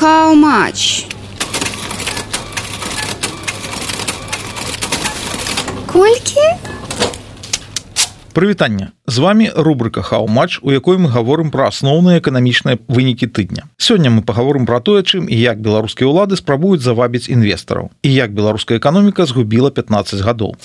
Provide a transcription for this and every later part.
How much? Колькі? Прывітанне з вами рубрика хау-матч у якой мы гаворым пра асноўныя эканамічныя вынікі тыдня сёння мы паговорым пра тое чым і як беларускія ўлады спрабуюць завабіць інвестараў і як беларуская эканоміка згубіла 15 гадоў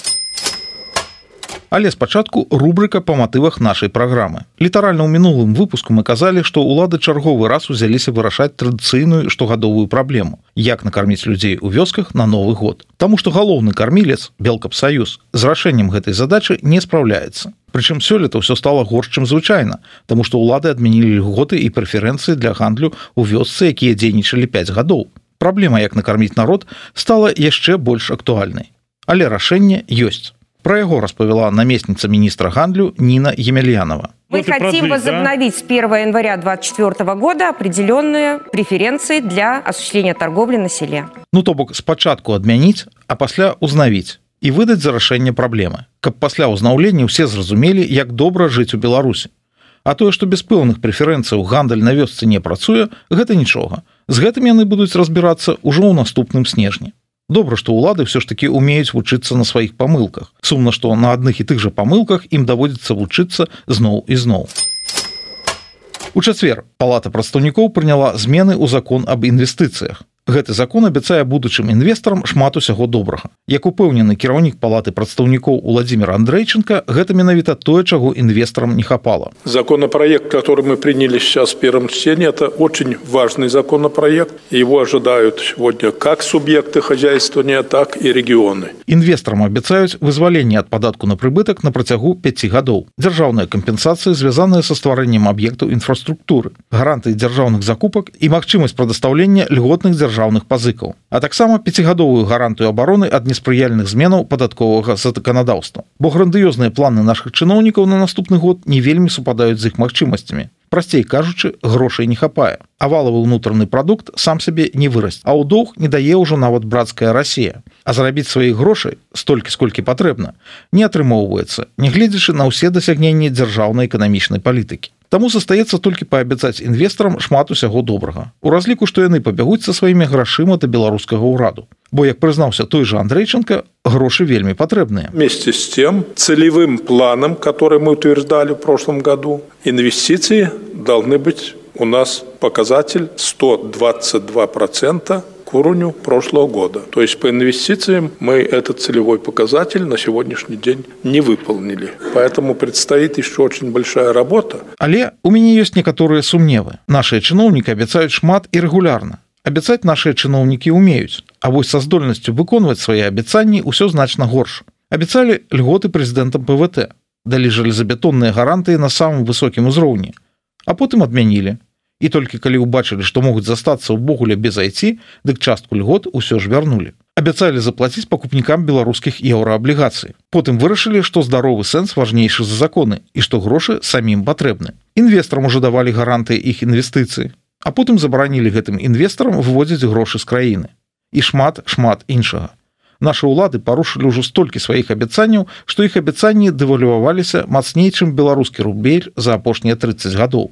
Але спачатку рубрика па матывах нашай праграмы. Літаральна ў мінулым выпуску мы казалі, што ўлады чарговы раз узяліся вырашаць традыцыйную штогадовую праблему, як накарміць людзей у вёсках на новы год. Таму што галоўны кармілец белкапсаюз з рашэннем гэтай задачы не спраўляецца. Прычым сёлета ўсё стало горш, чым звычайна, Таму што ўлады адмянілі льготы і прэферэнцыі для гандлю ў вёсцы, якія дзейнічалі 5 гадоў. Праблема, як накарміць народ стала яшчэ больш актуальнай. Але рашэнне ёсць. Про яго распавяла наместница министра гандлю Нина Емельянова. Мы хотим продвиг, возобновить да? с 1 января 2024 года определенные преференции для осуществления торговли на селе. Ну то бок спачатку адмяніць, а пасля узнавіць і выдаць за рашэнне праблемы, каб пасля ўзнаўлення ўсе зразумелі, як добра жыць у Беларусі. А тое, што без пэўных прэферэнцыяў гандаль на вёсцы не працуе, гэта нічога. З гэтым яны будуць разбірацца ўжо ў наступным снежні. Добра, што ўлады ўсё ж такі умеюць вучыцца на сваіх памылках. Сумна, што на адных і тых жа памылках ім даводзіцца вучыцца зноў і зноў. У чацвер палата прадстаўнікоў прыняла змены ў закон аб інвестыцыях гэты закон абяцае будучым інвестарам шмат усяго добрага. Як упэўнены кіраўнік палаты прадстаўнікоў владимир андрейченко гэта менавіта тое чаго інвесторам не хапала. Законопроект который мы приняли сейчас в первом чтении это очень важный законопроект. Его ожидают сегодня как субъекты хозяйствования так и регионы. Інвесторам абяцаюць вызваленне от падатку на прыбытак на працягу 5 гадоў дзяржаўная кампенсацыя звязаная со стварэннем аб'ектаў інфраструктуры гаранты дзяржаўных закупак і магчымасць прадастаўлення льготных дзяржаў дзяржаўных пазыкаў а таксама пяцігадовую гарантыю абароны ад неспрыяльных зменаў падатковага заканадаўства бо грандыёзныя планы наших чыноўнікаў на наступны год не вельмі супадаюць з іх магчымасцямі. Прасцей кажучы грошай не хапае. Авалавы ўнутраны прадукт сам сабе не вырасць а ў доўг не дае ўжо нават брацкая Росія а зарабіць сваіх грошай столькі сколькі патрэбна не атрымоўваецца нягледзячы на ўсе дасягненні дзяржаўнай эканамічнай палітыкі Таму застаецца толькі паабяцаць інвестарам шмат усяго добрага. У разліку, што яны пабягуць са сваімі грашыма да беларускага ўраду. Бо як прызнаўся той же Андрейченко, грошы вельмі патрэбныя. Вместе с тем целевым планом, который мы утверждали в прошлом году, инвестиции должны быть у нас показатель 122 процента к уровню прошлого года. То есть по инвестициям мы этот целевой показатель на сегодняшний день не выполнили. Поэтому предстоит еще очень большая работа. Але у меня есть некоторые сумневы. Наши чиновники обещают шмат и регулярно. Обещать наши чиновники умеют. А вот со здольностью выконывать свои обещания все значно горше. Обещали льготы президентам ПВТ. Дали железобетонные гарантии на самом высоком уровне. А потом отменили і толькі калі ўбачылі што могуць застацца ўвогуле без айці дык частку льгот усё ж вярнулі. Абяцалі заплаціць пакупнікам беларускіх еўрааблігацый. Потым вырашылі што здаровы сэнс важнейшы за законы і што грошы самім патрэбны. Інвесторам ужо давалі гаранты іх інвестыцыі а потым забаранілі гэтым інвестарам выводзіць грошы з краіны. І шмат шмат іншага. Нашы ўлады парушылі ўжо столькі сваіх абяцанняў, што іх абяцанні дэвалюваліся мацней, чым беларускі рубель за апошнія 30 гадоў.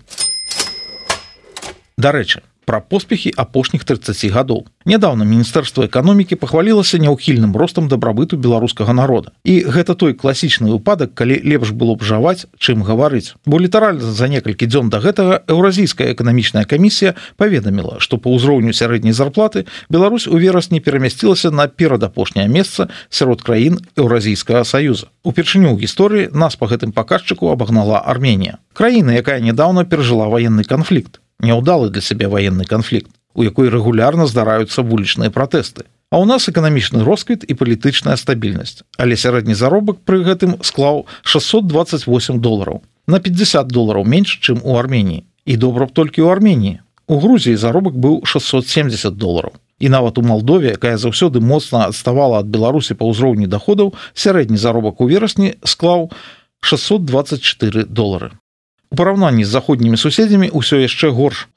Дарэчы, пра поспехі апошніх 30 гадоў. Нядаўна міністэрства эканомікі пахвалілася няўхільным ростам дабрабыту беларускага народа. І гэта той класічны выпадак, калі лепш было б жаваць, чым гаварыць. Бо літаральна за некалькі дзён да гэтага еўразійская эканамічная камісія паведаміла, што па ўзроўню сярэдняй зарплаты Беларусь у верасні перамясцілася на перадапошняе месца сярод краін еўразійскага саюза. Упершыню ў гісторыі нас па гэтым паказчыку абагнала Арменія. Краіна, якая нядаўна перажыла ваенны канфлікт няўдалы для сябе военны канфлікт у якой рэгулярна здараюцца вулічныя пратэсты. А у нас эканамічны росквіт і палітычная стабільнасць. Але сярэдні заробак пры гэтым склаў 628 долараў. На 50 долараў менш чым у армении і добра б толькі ў армении у грузіі заробак быў 670 долараў. І нават у молдове якая заўсёды моцна адставала ад беларусі па ўзроўні доходаў сярэдні заробак у верасні склаў 624 долары У параўнанні з заходнімі суседзямі ўсё яшчэ горш.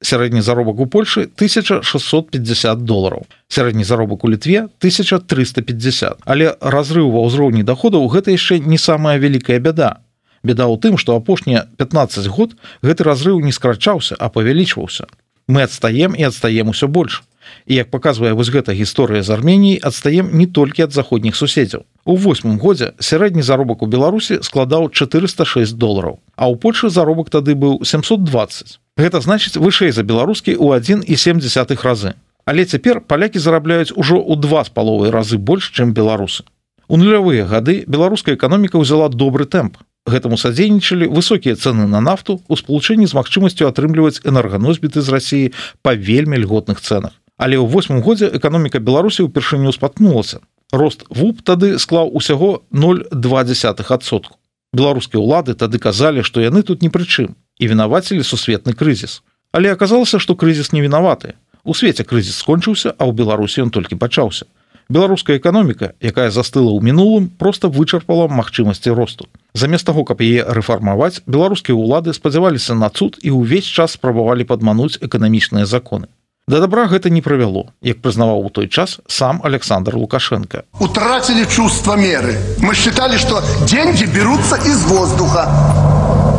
Сярэдні заробак у Польшы 1650 долараў. Сярэдні заробак у літве 1350. Але разрыў ва ўзроўні даходаў гэта яшчэ не самая вялікая бяда. Беда ў тым, што апошнія 15 год гэты разрыў не скрачаўся, а павялічваўся. мы адстаем і адстаем усё больш і як показвае вось гэта гісторыя з арменій адстаем не толькі ад заходніх суседзяў. У восьмым годзе сярэдні заробак у беларусі складаў 406 долараў а ў польльше заробак тады быў 720 гэта значыць вышэй за беларускі ў 1,7 разы. Але цяпер палякі зарабляюць ужо ў два з паловай разы больш чым беларусы. У нулявыя гады беларуская эканоміка ўзяла добры тэмп. Гэтаму садзейнічалі высокія цэны на нафту у спалучэнні з магчымасцю атрымліваць энерганосбіты з рассіі па вельмі льготных цэнах але ў восьмым годзе эканоміка беларусі ўпершыню спаткнулася рост вуп тады склаў усяго 0,2сотку беларускія ўлады тады казалі што яны тут ні пры чым і вінавацілі сусветны крызіс. Але аказалася што крызіс не вінаваты. У свеце крызіс скончыўся а ў беларусі ён толькі пачаўся. Беларуская эканоміка якая застыла ў мінулым просто вычарпала магчымасці росту. Замест таго каб яе рэфармаваць беларускія ўлады спадзяваліся на цуд і ўвесь час спрабавалі падмануць эканамічныя законы Да добра гэта не правяло, як прызнаваў у той час сам Александр Лукашенко. Утратили чувство меры. Мы считали, что деньги берутся из воздуха.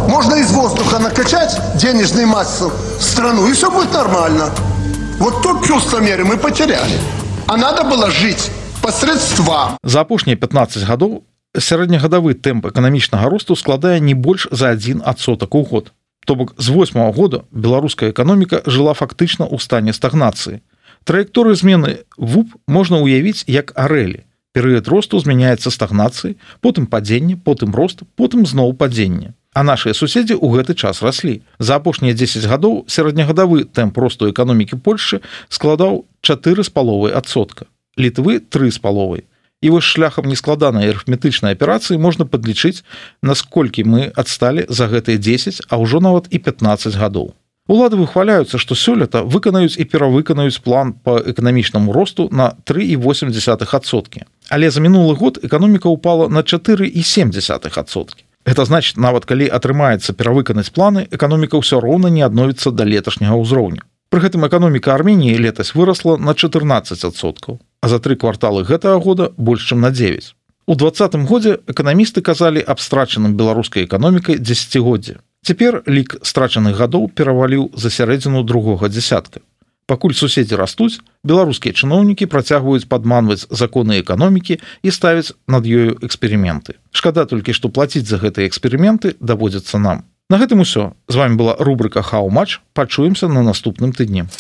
Можно из воздуха накачать денежную массу в страну, и все будет нормально. Вот тут чувство меры мы потеряли. А надо было жить посредствам. За апошнія 15 гадоў сярэднегадавы тэмп эканамічнага росту складае не больш за адзін адсотак у год то бок з восьмого года беларуская эканоміка жыла фактычна ў стане стагнацыі. Траекторыю змены вуп можна ўявіць як арэлі. Перыяд росту змяняецца стагнацыі потым падзенне потым рост потым зноў падзенне. А нашыя суседзі ў гэты час раслі. За апошнія 10 гадоў сярэднегадавы тэмп росту эканомікі польльшчы складаў чатыры з паловай адсотка літвы тры з паловай і вось шляхам нескладанай арыфметычнай аперацыі можна падлічыць наколькі мы адсталі за гэтыя 10 а ўжо нават і 15 гадоў. Улады выхваляюцца што сёлета выканаюць і перавыканаюць план по эканамічнаму росту на 3,8сотки але за мінулы год эканоміка упала на 4,7сотки это значит нават калі атрымаецца перавыканаць планы эканоміка ўсё роўна не адновіцца да леташняга ўзроўню. Пры гэтым эканоміка Арменіі летась вырасла на 14соткаў а за тры кварталы гэтага года больш чым на 9 у двадцатым годзе эканамісты казалі аб страчаным беларускай эканомікай десятгоддзя цяпер лік страчаных гадоў пераваліў за сярэдзіну другога десятка пакуль суседзі растуць беларускія чыноўнікі працягваюць падманваць законы эканомікі і ставяць над ёю эксперыменты. Шкада толькі што плаціць за гэтыя эксперыменты даводзяцца нам. На гэтым усё. З вами была рубрика хау матч пачуемся на наступным тыдні